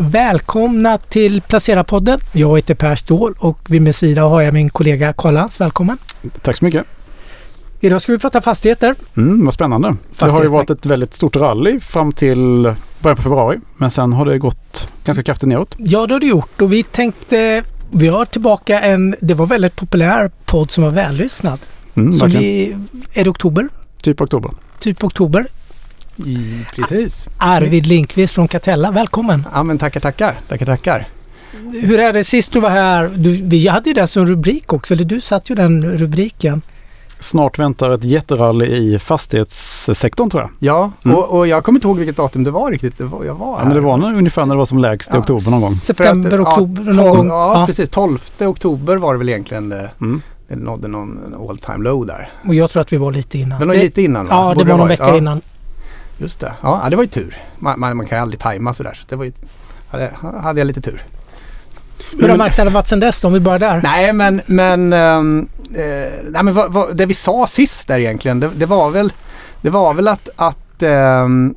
Välkomna till Placera-podden. Jag heter Per Ståhl och vid min sida har jag min kollega Karl Lantz. Välkommen! Tack så mycket! Idag ska vi prata fastigheter. Mm, vad spännande. Det har ju varit ett väldigt stort rally fram till början på februari. Men sen har det gått ganska kraftigt neråt. Ja, det har det gjort och vi tänkte vi har tillbaka en, det var väldigt populär podd som var vällyssnad. Mm, som vi, är det oktober? Typ oktober. Typ oktober. I, precis. Arvid Linkvist från Catella, välkommen! Ja men tackar, tackar, tackar, tackar. Hur är det sist du var här? Du, vi hade ju det som rubrik också, eller du satt ju den rubriken. Snart väntar ett jätterally i fastighetssektorn tror jag. Ja, mm. och, och, jag kommer inte ihåg vilket datum det var riktigt. Det var, jag var ja, men det var nog ungefär när det var som lägst i ja. oktober någon gång. September, oktober ja, någon gång. Ja, ja, precis. 12 oktober var det väl egentligen det. Mm. Det nådde någon all time low där. Och jag tror att vi var lite innan. Det var lite innan va? Ja, det var någon vecka ja. innan. Just det. Ja, det var ju tur. Man, man, man kan ju aldrig tajma sådär. Så det var ju, hade, hade jag lite tur. Hur har marknaden varit sedan dess då, om vi börjar där? Nej men, men, ähm, äh, nej, men vad, vad, det vi sa sist där egentligen, det, det, var väl, det var väl att, att ähm,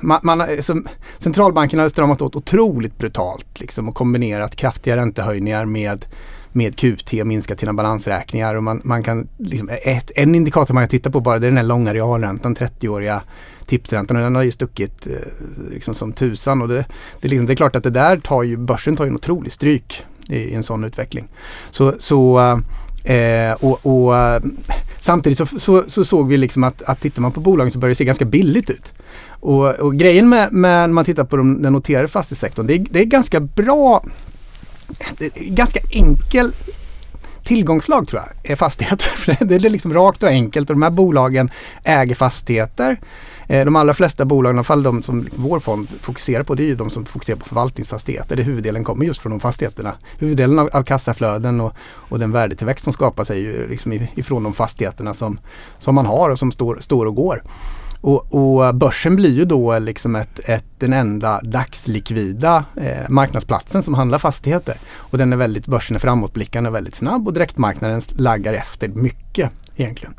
man, man, som, centralbanken hade stramat åt otroligt brutalt liksom, och kombinerat kraftiga räntehöjningar med med QT och minskat sina balansräkningar. Och man, man kan, liksom, ett, en indikator man kan titta på bara det är den här långa realräntan, 30-åriga tipsräntan och den har ju stuckit eh, liksom som tusan. Och det, det, liksom, det, är klart att det där tar ju, börsen tar ju en otrolig stryk i, i en sån utveckling. Så, så eh, eh och, och eh, samtidigt så, så, så, såg vi liksom att, att tittar man på bolagen så börjar det se ganska billigt ut. Och, och grejen med, med, när man tittar på de, den noterade fastighetssektorn, det är, det är ganska bra ganska enkel tillgångslag tror jag är fastigheter. det är liksom rakt och enkelt och de här bolagen äger fastigheter. Eh, de allra flesta bolagen, i alla fall de som vår fond fokuserar på, det är ju de som fokuserar på förvaltningsfastigheter. Det huvuddelen kommer just från de fastigheterna. Huvuddelen av, av kassaflöden och, och den värdetillväxt som skapas är ju liksom ifrån de fastigheterna som, som man har och som står, står och går. Och, och börsen blir ju då liksom ett, ett, den enda dagslikvida eh, marknadsplatsen som handlar fastigheter. Och den är väldigt, börsen är framåtblickande och väldigt snabb och direktmarknaden laggar efter mycket egentligen.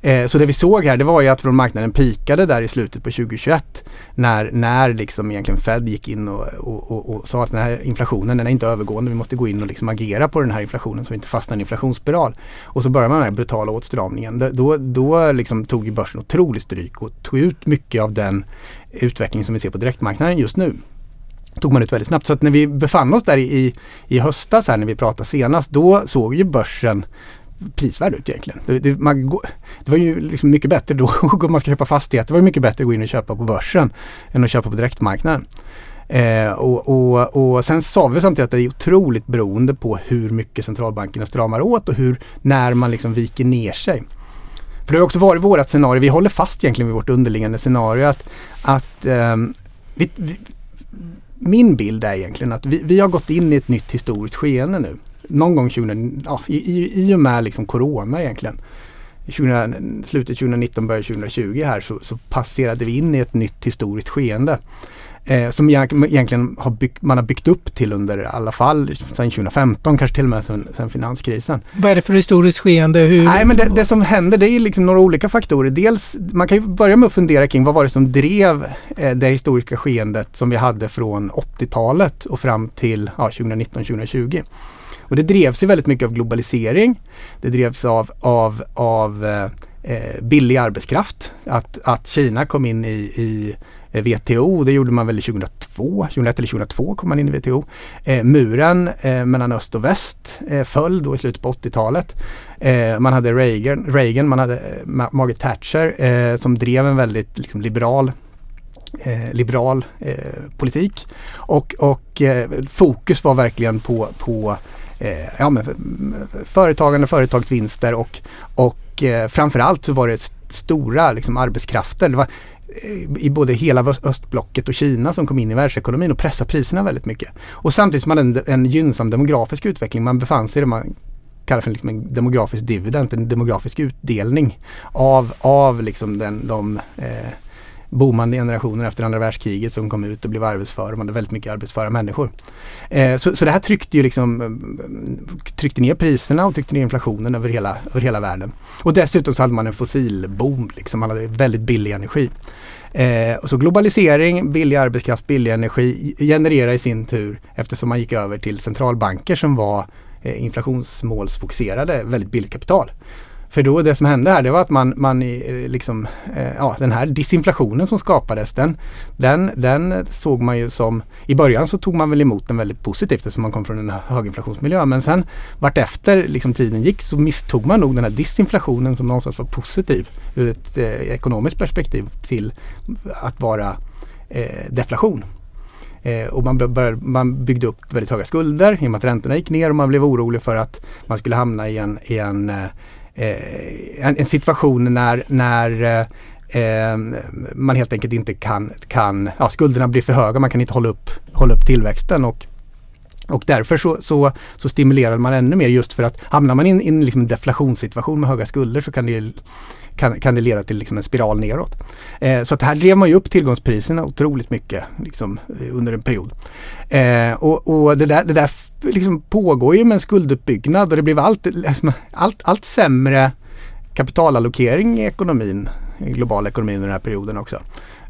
Eh, så det vi såg här det var ju att från marknaden pikade där i slutet på 2021 när, när liksom egentligen Fed gick in och, och, och, och, sa att den här inflationen den är inte övergående. Vi måste gå in och liksom agera på den här inflationen så vi inte fastnar i en inflationsspiral. Och så börjar man med den brutala åtstramningen. Då, då liksom tog ju börsen otroligt stryk och tog ut mycket av den utveckling som vi ser på direktmarknaden just nu tog man ut väldigt snabbt. Så att när vi befann oss där i, i höstas här när vi pratade senast, då såg ju börsen prisvärd ut egentligen. Det, det, man, det var ju liksom mycket bättre då, om man ska köpa fastigheter, var det mycket bättre att gå in och köpa på börsen än att köpa på direktmarknaden. Eh, och, och, och sen sa vi samtidigt att det är otroligt beroende på hur mycket centralbankerna stramar åt och hur, när man liksom viker ner sig. För det har också varit vårt scenario, vi håller fast egentligen vid vårt underliggande scenario att, att eh, vi, vi, min bild är egentligen att vi, vi har gått in i ett nytt historiskt skeende nu någon gång 20, ja, i, i, i och med liksom corona egentligen. 20, slutet 2019, början 2020 här så, så, passerade vi in i ett nytt historiskt skeende. Eh, som egentligen har byggt, man har byggt upp till under i alla fall sedan 2015, kanske till och med sedan, sedan finanskrisen. Vad är det för historiskt skeende? Hur? Nej men det, det, som händer det är liksom några olika faktorer. Dels, man kan ju börja med att fundera kring vad var det som drev eh, det historiska skeendet som vi hade från 80-talet och fram till ja, 2019-2020. Och det drevs ju väldigt mycket av globalisering. Det drevs av, av, av eh, eh billig arbetskraft. Att, att Kina kom in i, i eh, WTO, det gjorde man väl 2002, 2001 eller 2002 kom man in i WTO. Eh, muren eh, mellan öst och väst eh, föll då i slutet på 80-talet. Eh, man hade Reagan, Reagan man hade eh, Margaret Thatcher eh, som drev en väldigt liksom, liberal liberal politik. Och, och fokus var verkligen på, på eh, ja, men, företagande, företagsvinster och, och eh, framförallt så var det stora liksom, arbetskrafter. Det var, eh, i både hela östblocket och Kina som kom in i världsekonomin och pressade priserna väldigt mycket. Och samtidigt som man hade en, en gynnsam demografisk utveckling. Man befann sig i det man kallar för liksom en demografisk dividend, en demografisk utdelning av, av liksom den, de eh, boomande generationer efter andra världskriget som kom ut och blev arbetsföra. Man hade väldigt mycket arbetsföra människor. Eh, så, så det här tryckte ju liksom eh, tryckte ner priserna och tryckte ner inflationen över hela, över hela världen. Och dessutom så hade man en fossilboom, liksom. man hade väldigt billig energi. Eh, och så globalisering, billig arbetskraft, billig energi genererar i sin tur eftersom man gick över till centralbanker som var eh, inflationsmålsfokuserade väldigt billigt kapital. För då det som hände här det var att man, man liksom, eh, ja den här disinflationen som skapades den, den, den såg man ju som, i början så tog man väl emot den väldigt positivt eftersom man kom från en höginflationsmiljö men sen vartefter liksom tiden gick så misstog man nog den här disinflationen som någonstans var positiv ur ett eh, ekonomiskt perspektiv till att vara eh, deflation. Eh, och man, började, man byggde upp väldigt höga skulder i och med att räntorna gick ner och man blev orolig för att man skulle hamna i en, i en Eh, Eh, en, en, situation när, när eh, eh, man helt enkelt inte kan, kan ja, skulderna blir för höga, man kan inte hålla upp, hålla upp tillväxten och och därför så, så, så stimulerar man ännu mer just för att hamnar man i en, in liksom en deflationssituation med höga skulder så kan det, kan, kan det leda till liksom en spiral neråt. Eh, så att här drev man ju upp tillgångspriserna otroligt mycket liksom, eh, under en period. Eh, och, och det där, det där liksom pågår ju med en skulduppbyggnad och det blev allt, liksom, allt, allt sämre kapitalallokering i ekonomin, i globala ekonomin under den här perioden också.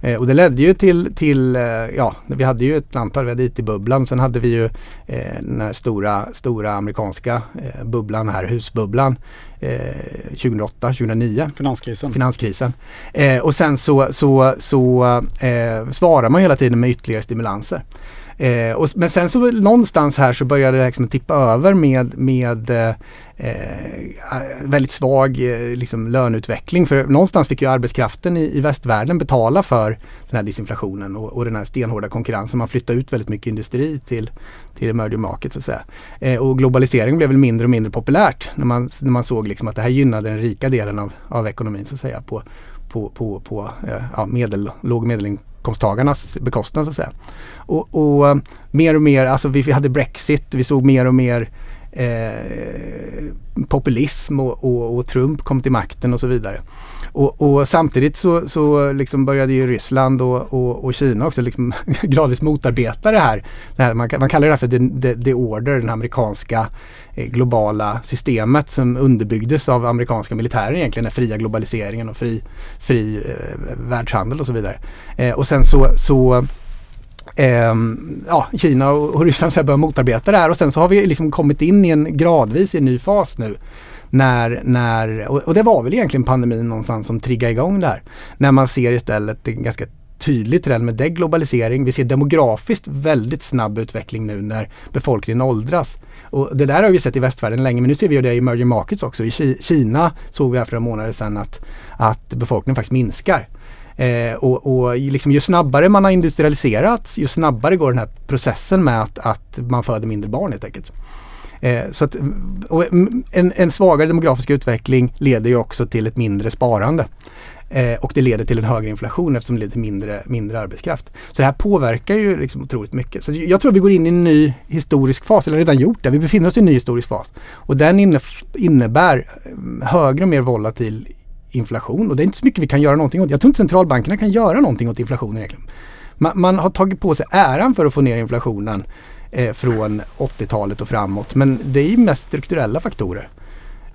Eh, och det ledde ju till, till eh, ja, vi hade ju ett antal, vi hade IT-bubblan, sen hade vi ju eh, den här stora, stora amerikanska eh, bubblan här, husbubblan, 2008, 2009. Finanskrisen. Finanskrisen. Eh, och sen så, så, så eh, svarar man hela tiden med ytterligare stimulanser. Eh, och, men sen så någonstans här så började det liksom tippa över med, med eh, eh, väldigt svag eh, liksom löneutveckling. För någonstans fick ju arbetskraften i, i västvärlden betala för den här disinflationen och, och den här stenhårda konkurrensen. Man flyttade ut väldigt mycket industri till, till emerging market så att säga. Eh, och globalisering blev väl mindre och mindre populärt när man, när man såg liksom att det här gynnade den rika delen av, av ekonomin så att säga på, på, på, på eh, ja, medel, låg och höginkomsttagarnas bekostnad så att säga. Och, och eh, mer och mer, alltså vi, vi hade Brexit, vi såg mer och mer eh, populism och, och, och, Trump kom till makten och så vidare. Och, och samtidigt så, så liksom började ju Ryssland och, och, Kina också liksom gradvis motarbeta det här. Det här man, man, kallar det här för the, the, the order, den amerikanska eh, globala systemet som underbyggdes av amerikanska militären egentligen, den fria globaliseringen och fri, fri eh, världshandel och så vidare. Eh, och sen så, så eh, ja, Kina och Ryssland så börjar motarbeta det här och sen så har vi liksom kommit in i en gradvis i en ny fas nu. När, när, och, det var väl egentligen pandemin någonstans som triggade igång det här. När man ser istället en ganska tydlig trend med deglobalisering. Vi ser demografiskt väldigt snabb utveckling nu när befolkningen åldras. Och det där har vi sett i västvärlden länge men nu ser vi det i emerging markets också. I Kina såg vi här för några månader sedan att, att befolkningen faktiskt minskar. Eh, och, och liksom ju snabbare man har industrialiserats, ju snabbare går den här processen med att, att man föder mindre barn helt enkelt. Eh, så att, en, en svagare demografisk utveckling leder ju också till ett mindre sparande. Eh, och det leder till en högre inflation eftersom det leder till mindre, mindre arbetskraft. Så det här påverkar ju liksom otroligt mycket. Så jag tror vi går in i en ny historisk fas, eller redan gjort det. Vi befinner oss i en ny historisk fas. Och den innebär eh, högre och mer volatil inflation och det är inte så mycket vi kan göra någonting åt. Jag tror inte centralbankerna kan göra någonting åt inflationen egentligen. Man, man har tagit på sig äran för att få ner inflationen eh, från 80-talet och framåt men det är ju mest strukturella faktorer.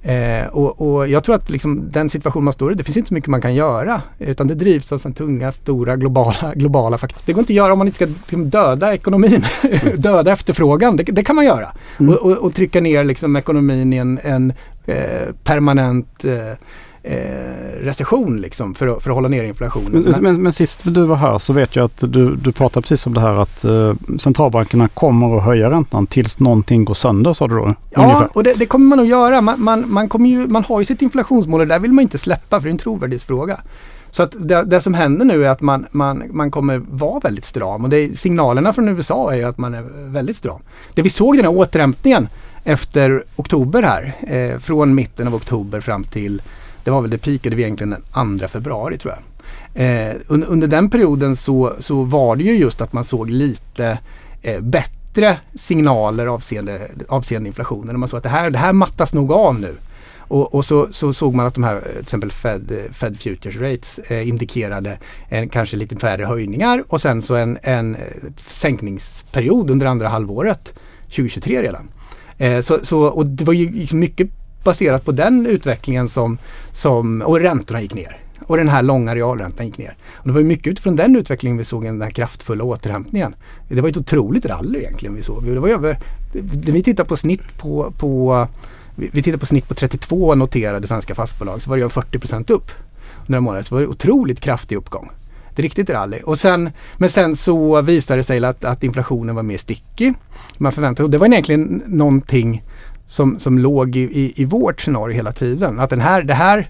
Eh, och, och, jag tror att liksom den situation man står i, det finns inte så mycket man kan göra. Utan det drivs av sådana tunga, stora, globala, globala faktorer. Det går inte att göra om man inte ska liksom, döda ekonomin, döda efterfrågan. Det, det, kan man göra. Mm. Och, och, och, trycka ner liksom, ekonomin i en, en eh, permanent eh, eh, recession liksom för att, för att hålla ner inflationen. Men, men, men, sist du var här så vet jag att du, du pratade precis om det här att eh, centralbankerna kommer att höja räntan tills någonting går sönder sa du då? Ja, ungefär. och det, det, kommer man att göra. Man, man, man, kommer ju, man har ju sitt inflationsmål och det där vill man inte släppa för det är en trovärdighetsfråga. Så att det, det, som händer nu är att man, man, man kommer vara väldigt stram och det, signalerna från USA är ju att man är väldigt stram. Det vi såg den här återhämtningen efter oktober här, eh, från mitten av oktober fram till det var väl det pikade vi egentligen den 2 februari tror jag. Eh, under, under, den perioden så, så var det ju just att man såg lite eh, bättre signaler avseende, avseende inflationen. Man såg att det här, det här mattas nog av nu. Och, och så, så, såg man att de här eh, till exempel Fed, Fed Futures Rates eh, indikerade en, kanske lite färre höjningar och sen så en, en eh, sänkningsperiod under andra halvåret 2023 redan. Eh, så, så, och det var ju liksom mycket baserat på den utvecklingen som, som och räntorna gick ner. Och den här långa realräntan gick ner. Och det var mycket utifrån den utvecklingen vi såg den här kraftfulla återhämtningen. Det var ett otroligt rally egentligen vi såg. Det var över, det, vi tittar på snitt på, på vi tittar på snitt på 32 noterade svenska fastbolag så var det 40% upp. Några månader så var det otroligt kraftig uppgång. Ett riktigt rally. Och sen, men sen så visade det sig att, att inflationen var mer stickig. Man förväntade, och det var egentligen någonting som, som låg i, i, i vårt scenario hela tiden. Att den här, det här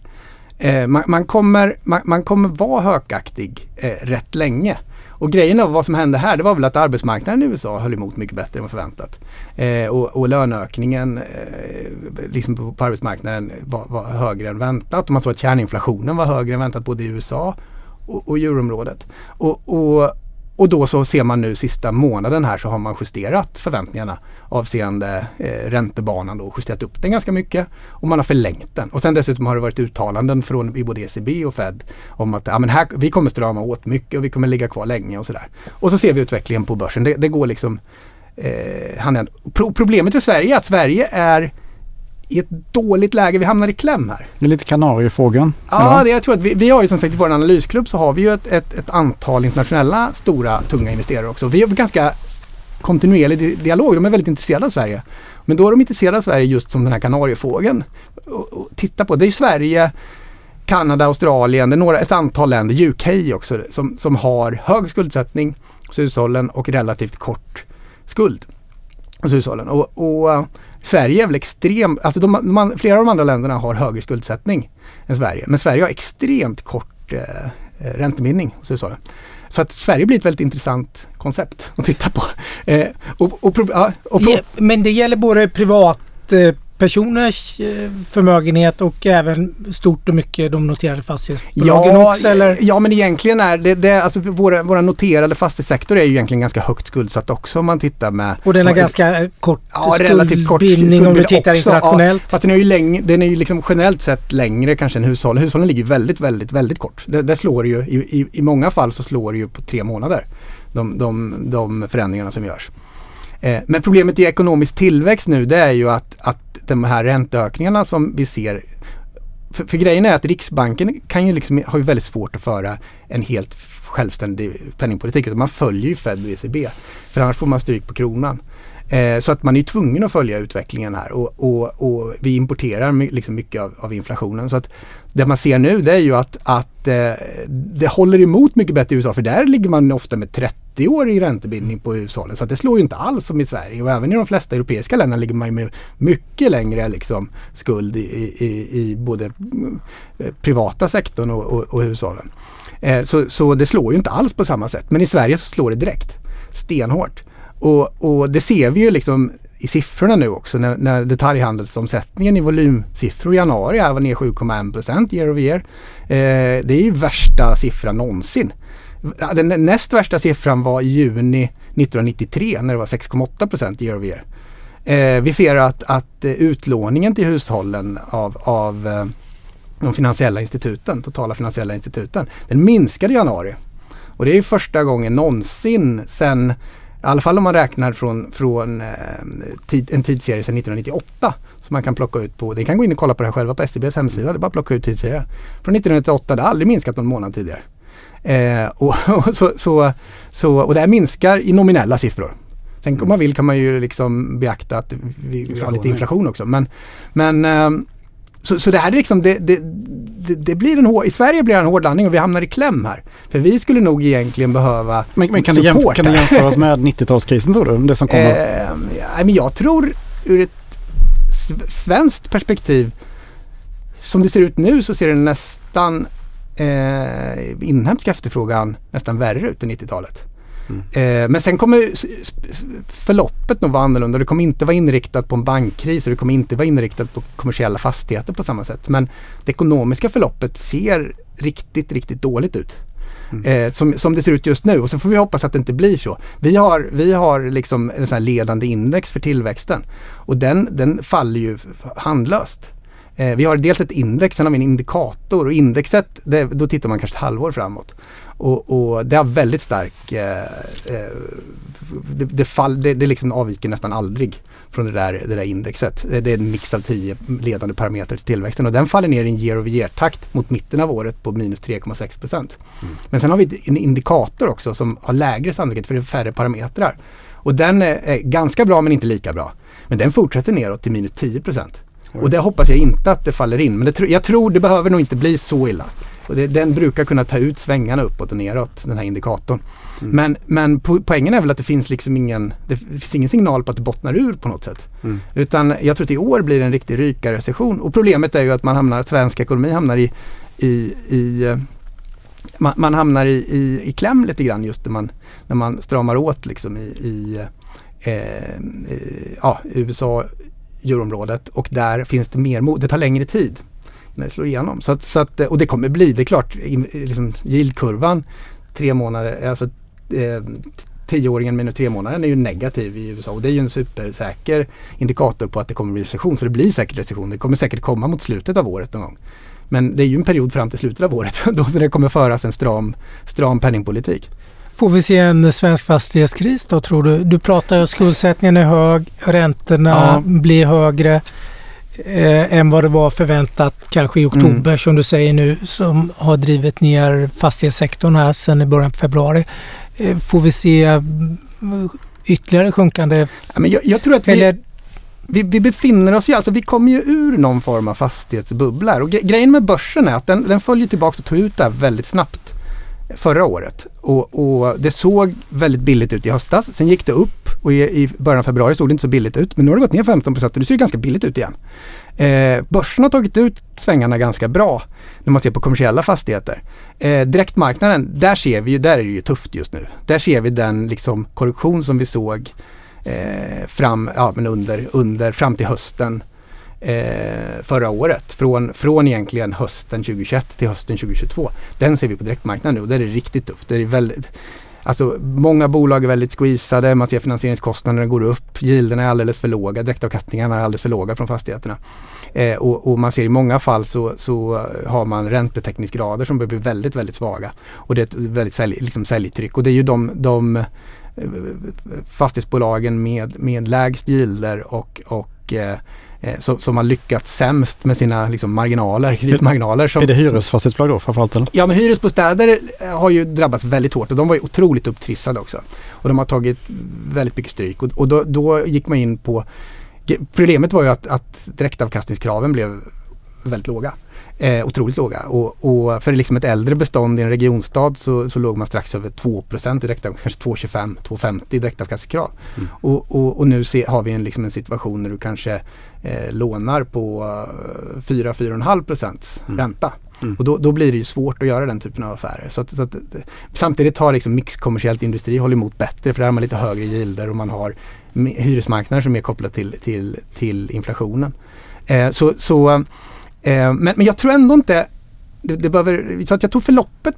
Eh, man, man, kommer, man, man, kommer vara hökaktig eh, rätt länge. Och grejen av vad som hände här det var väl att arbetsmarknaden i USA höll emot mycket bättre än förväntat. Eh, och, och löneökningen eh, liksom på, på, arbetsmarknaden var, var, högre än väntat. Och man såg att kärninflationen var högre än väntat både i USA och, och euroområdet. Och, och, och då så ser man nu sista månaden här så har man justerat förväntningarna avseende eh, räntebanan och justerat upp den ganska mycket och man har förlängt den. Och sen dessutom har det varit uttalanden från i både ECB och Fed om att ja, men här, vi kommer strama åt mycket och vi kommer ligga kvar länge och sådär. Och så ser vi utvecklingen på börsen. Det, det går liksom eh, Pro Problemet för Sverige är att Sverige är i ett dåligt läge. Vi hamnar i kläm här. Det är lite kanariefågeln. Ja, det, jag tror att vi, vi har ju som sagt i vår analysklubb så har vi ju ett, ett, ett antal internationella stora tunga investerare också. Vi har ganska kontinuerlig dialog. De är väldigt intresserade av Sverige. Men då är de intresserade av Sverige just som den här kanariefågeln. Och, och titta på, det är Sverige, Kanada, Australien, det är några, ett antal länder, UK också, som, som har hög skuldsättning hos hushållen och relativt kort skuld hos hushållen. Och, och Sverige är väl extremt, alltså de, man, flera av de andra länderna har högre skuldsättning än Sverige. Men Sverige har extremt kort eh, eh räntebindning hos USA. Så att Sverige blir ett väldigt intressant koncept att titta på. Eh, och, och, ja, och men det gäller både privat eh, personers eh, förmögenhet och även stort och mycket de noterade fastighetsbolagen ja, också? Eller? Ja, men egentligen är det, det alltså våra, våra noterade fastighetssektor är ju egentligen ganska högt skuldsatt också om man tittar med... Och den har ganska kort ja, relativt kort skuldbindning om du tittar också, internationellt. Ja, fast den är ju, läng, den är ju liksom generellt sett längre kanske än hushållen. Hushållen ligger väldigt, väldigt, väldigt kort. Det, det slår ju, i, i, i många fall så slår det ju på tre månader. De, de, de förändringarna som görs. Eh, men problemet i ekonomisk tillväxt nu det är ju att, att de här ränteökningarna som vi ser för, för grejen är att Riksbanken kan ju liksom, har ju väldigt svårt att föra en helt självständig penningpolitik. Man följer ju Fed och ECB. För annars får man stryk på kronan. Eh, så att man är tvungen att följa utvecklingen här och, och, och vi importerar my, liksom mycket av, av, inflationen. Så att det man ser nu det är ju att, att eh, det håller emot mycket bättre i USA för där ligger man ofta med 30 år i räntebindning på hushållen. Så att det slår ju inte alls som i Sverige och även i de flesta europeiska länderna ligger man med mycket längre liksom, skuld i, i, i både eh, privata sektorn och, och, och hushållen. Eh, så, så det slår ju inte alls på samma sätt. Men i Sverige så slår det direkt stenhårt. Och, och det ser vi ju liksom i siffrorna nu också när, när detaljhandelsomsättningen i volymsiffror i januari här var ner 7,1 procent year over year. Eh, det är ju värsta siffran någonsin. Den näst värsta siffran var i juni 1993 när det var 6,8 procent year over year. Eh, vi ser att, att eh, utlåningen till hushållen av, av eh, de finansiella instituten, totala finansiella instituten, den minskade i januari. Och det är första gången någonsin sedan i alla fall om man räknar från, från eh, tid, en tidsserie sedan 1998. Som man kan plocka ut på, ni kan gå in och kolla på det här själva på STBs hemsida. Det är bara att plocka ut tidsserier. Från 1998, det har aldrig minskat någon månad tidigare. Eh, och, och, så, så, så, och det här minskar i nominella siffror. Mm. om man vill kan man ju liksom beakta att vi har lite inflation också. Men, men eh, så, så det här är liksom, det, det, det, det, blir en hård, i Sverige blir det en hård landning och vi hamnar i kläm här. För vi skulle nog egentligen behöva Men, men kan, det jämf kan det jämföras med 90-talskrisen tror du? Det som? Eh, ja, men jag tror ur ett svenskt perspektiv som det ser ut nu så ser det nästan eh, inhemska efterfrågan nästan värre ut än 90-talet. Mm. Eh, men sen kommer förloppet nog vara annorlunda. Det kommer inte vara inriktat på en bankkris och det kommer inte vara inriktat på kommersiella fastigheter på samma sätt. Men det ekonomiska förloppet ser riktigt, riktigt dåligt ut. Mm. Eh, som, som det ser ut just nu och så får vi hoppas att det inte blir så. Vi har, vi har liksom en sån här ledande index för tillväxten och den, den faller ju handlöst. Eh, vi har dels ett index, sen har vi en indikator och indexet, det, då tittar man kanske ett halvår framåt. Och, och det har väldigt stark, eh, eh, det, det, fall, det, det liksom avviker nästan aldrig från det där, det där indexet. Det är en mix av tio ledande parametrar till tillväxten och den faller ner i en year over year-takt mot mitten av året på minus 3,6 procent. Mm. Men sen har vi en indikator också som har lägre sannolikhet för det är färre parametrar. Och den är, ganska bra men inte lika bra. Men den fortsätter neråt till minus 10 procent. Och det hoppas jag inte att det faller in. Men det, jag tror det behöver nog inte bli så illa. Och det, den brukar kunna ta ut svängarna uppåt och neråt, den här indikatorn. Mm. Men, men po poängen är väl att det finns liksom ingen, det finns ingen signal på att det bottnar ur på något sätt. Mm. Utan jag tror att i år blir det en riktig rykarrecession. Och problemet är ju att man hamnar, svensk ekonomi hamnar i, i, i eh, man, man, hamnar i, i, i kläm lite grann just när man, när man stramar åt liksom i, i eh, ja, USA, euroområdet och där finns det mer, det tar längre tid när det slår igenom. Så att, så att, och det kommer bli, det är klart, liksom, yieldkurvan tre månader, alltså eh, tioåringen minus tre månader är ju negativ i USA och det är ju en supersäker indikator på att det kommer bli recession. Så det blir säkert recession. Det kommer säkert komma mot slutet av året någon gång. Men det är ju en period fram till slutet av året då det kommer föras en stram, stram penningpolitik. Får vi se en svensk fastighetskris då tror du? Du pratar ju om skuldsättningen är hög, räntorna ja. blir högre eh, än vad det var förväntat kanske i oktober mm. som du säger nu som har drivit ner fastighetssektorn här sedan i början på februari. Eh, får vi se mm, ytterligare sjunkande? Ja, men jag, jag tror att vi, eller, vi, vi, befinner oss ju, alltså vi kommer ju ur någon form av fastighetsbubbla. Och grejen med börsen är att den, den följer tillbaka och tar ut det här väldigt snabbt förra året. Och, och, det såg väldigt billigt ut i höstas. Sen gick det upp och i, i början av februari såg det inte så billigt ut. Men nu har det gått ner 15 och nu ser det ganska billigt ut igen. Eh, börsen har tagit ut svängarna ganska bra när man ser på kommersiella fastigheter. Eh, direktmarknaden, där ser vi ju, där är det ju tufft just nu. Där ser vi den liksom korrektion som vi såg eh, fram, ja, men under, under, fram till hösten eh, förra året. Från, från egentligen hösten 2021 till hösten 2022. Den ser vi på direktmarknaden nu och där är det riktigt tufft. Det är väldigt, Alltså många bolag är väldigt squeezade, man ser finansieringskostnaderna går upp, yielderna är alldeles för låga, direktavkastningarna är alldeles för låga från fastigheterna. Eh, och, och, man ser i många fall så, så har man räntetäckningsgrader som börjar bli väldigt, väldigt svaga. Och det är ett väldigt sälj, liksom säljtryck och det är ju de, de eh, fastighetsbolagen med, med lägst yielder och, och eh, som, som har lyckats sämst med sina liksom, marginaler, kreditmarginaler. Som, är det hyresfastighetsbolag då framförallt? Eller? Ja, men hyresbostäder eh, har ju drabbats väldigt hårt och de var ju otroligt upptrissade också. Och de har tagit väldigt mycket stryk och, och då, då gick man in på Problemet var ju att, att direktavkastningskraven blev väldigt låga. Eh, otroligt låga. Och, och, för liksom ett äldre bestånd i en regionstad så, så låg man strax över 2% i direktav, kanske 2,25, 2,50 i direktavkastningskrav. Mm. Och, och, och, nu se, har vi en, liksom en situation där du kanske eh, lånar på 4-4,5 procents mm. ränta. Mm. Och då, då, blir det ju svårt att göra den typen av affärer. Så, att, så att, samtidigt har liksom mixkommersiellt industri hållit emot bättre för där har man lite högre gilder och man har hyresmarknader som är kopplade till, till, till inflationen. Eh, så, så eh, men, men jag tror ändå inte det, det behöver, så att jag tror förloppet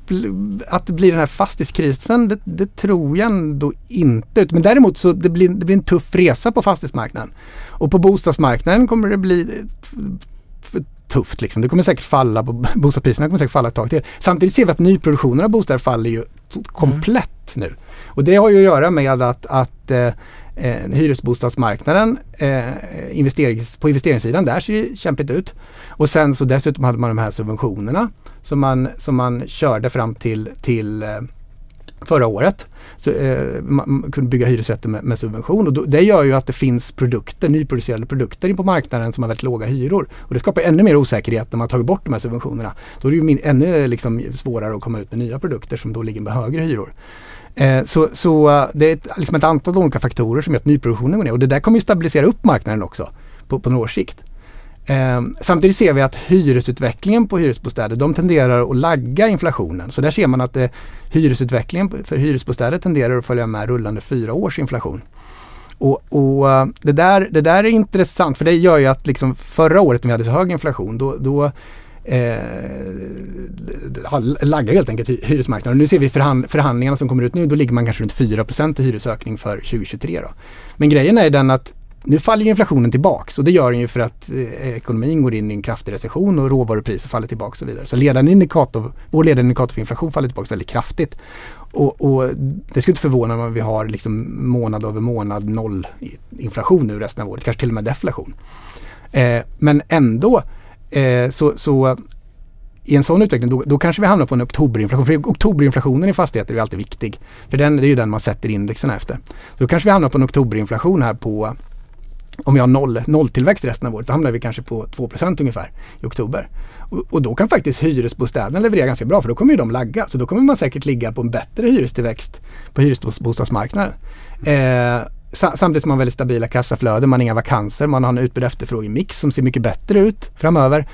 att det blir den här fastighetskrisen det, det tror jag ändå inte. Men däremot så det blir det blir en tuff resa på fastighetsmarknaden. Och på bostadsmarknaden kommer det bli tufft liksom. Det kommer säkert falla, på, bostadspriserna kommer säkert falla ett tag till. Samtidigt ser vi att nyproduktionen av bostäder faller ju komplett mm. nu. Och det har ju att göra med att, att eh, eh, hyresbostadsmarknaden eh, investerings, på investeringssidan, där ser det kämpigt ut. Och sen så dessutom hade man de här subventionerna som man, som man körde fram till, till eh, förra året. Så, eh, man kunde bygga hyresrätter med, med subvention och då, det gör ju att det finns produkter, nyproducerade produkter på marknaden som har väldigt låga hyror. Och det skapar ännu mer osäkerhet när man tagit bort de här subventionerna. Då är det ju min, ännu liksom svårare att komma ut med nya produkter som då ligger med högre hyror. Eh, så, så eh, det är ett, liksom ett antal olika faktorer som gör att nyproduktionen går ner och det där kommer ju stabilisera upp marknaden också på, på några års sikt. Eh, samtidigt ser vi att hyresutvecklingen på hyresbostäder de tenderar att lagga inflationen. Så där ser man att eh, hyresutvecklingen för hyresbostäder tenderar att följa med rullande fyra års inflation. Och, och eh, det, där, det där är intressant för det gör ju att liksom förra året när vi hade så hög inflation då, då eh, laggar helt enkelt hyresmarknaden. Nu ser vi förhand, förhandlingarna som kommer ut nu, då ligger man kanske runt 4 i hyresökning för 2023. Då. Men grejen är den att nu faller inflationen tillbaks och det gör den ju för att eh, ekonomin går in i en kraftig recession och råvarupriser faller tillbaks och så vidare. Så ledande indikator, vår ledande indikator för inflation faller tillbaks väldigt kraftigt. Och, och det skulle inte förvåna mig om vi har liksom månad över månad noll inflation nu resten av året, kanske till och med deflation. Eh, men ändå eh, så, så i en sån utveckling då, då, kanske vi hamnar på en oktoberinflation. För oktoberinflationen i fastigheter är alltid viktig. För den, det är ju den man sätter indexen efter. Så då kanske vi hamnar på en oktoberinflation här på om vi har noll, nolltillväxt resten av året, då hamnar vi kanske på 2% ungefär i oktober. Och, och, då kan faktiskt hyresbostäderna leverera ganska bra för då kommer ju de lagga. Så då kommer man säkert ligga på en bättre hyrestillväxt på hyresbostadsmarknaden. Eh, samtidigt som man har väldigt stabila kassaflöden, man har inga vakanser, man har en utbud efterfrågemix som ser mycket bättre ut framöver.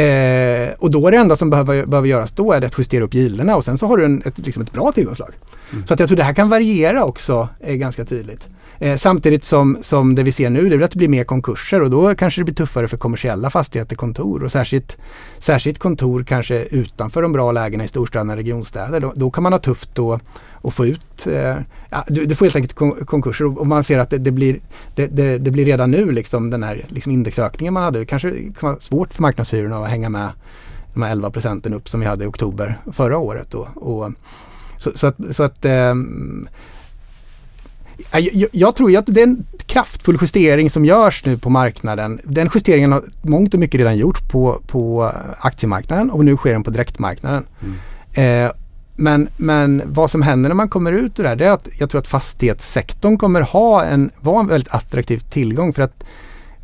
Eh, och då är det enda som behöver, behöver göras då är det att justera upp gilderna och sen så har du en, ett, liksom ett bra tillgångslag. Mm. Så att jag tror det här kan variera också eh, ganska tydligt. Eh, samtidigt som, som det vi ser nu det är att det blir mer konkurser och då kanske det blir tuffare för kommersiella fastigheter, kontor och särskilt, särskilt kontor kanske utanför de bra lägena i storstäderna, regionstäder. Då, då kan man ha tufft då att få ut, eh, ja, du, du, får helt enkelt kon konkurser och, och, man ser att det, det blir, det, det, det, blir redan nu liksom den här liksom indexökningen man hade. Det kanske kan vara svårt för marknadshyrorna att hänga med de här 11 procenten upp som vi hade i oktober förra året. Då. Och, så, så att, så att eh, jag, jag, tror att det är en kraftfull justering som görs nu på marknaden. Den justeringen har mångt och mycket redan gjorts på, på aktiemarknaden och nu sker den på direktmarknaden. Mm. Eh, men, men vad som händer när man kommer ut ur det här det är att jag tror att fastighetssektorn kommer ha en, vara en väldigt attraktiv tillgång för att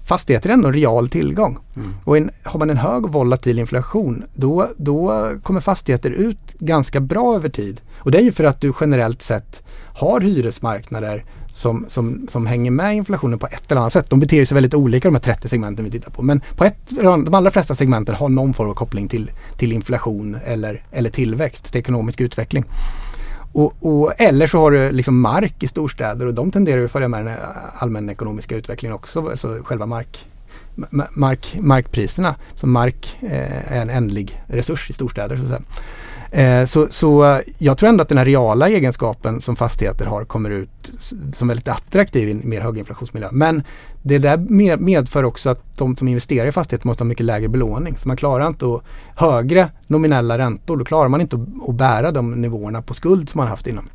fastigheter är ändå en real tillgång. Mm. Och en, har man en hög volatil inflation då, då kommer fastigheter ut ganska bra över tid. Och det är ju för att du generellt sett har hyresmarknader som, som, som hänger med inflationen på ett eller annat sätt. De beter sig väldigt olika de här 30 segmenten vi tittar på. Men på ett, de allra flesta segmenten har någon form av koppling till, till inflation eller, eller tillväxt, till ekonomisk utveckling. Och, och, eller så har du liksom mark i storstäder och de tenderar att följa med den allmänna ekonomiska utvecklingen också. Alltså själva mark, mark, markpriserna. Så mark eh, är en ändlig resurs i storstäder. Så att säga. Eh, så, så eh, jag tror ändå att den här reala egenskapen som fastigheter har kommer ut som väldigt attraktiv i en mer höginflationsmiljö. Men det där medför också att de som investerar i fastigheter måste ha mycket lägre belåning. För man klarar inte att, högre nominella räntor, då klarar man inte att, att bära de nivåerna på skuld som man haft innan.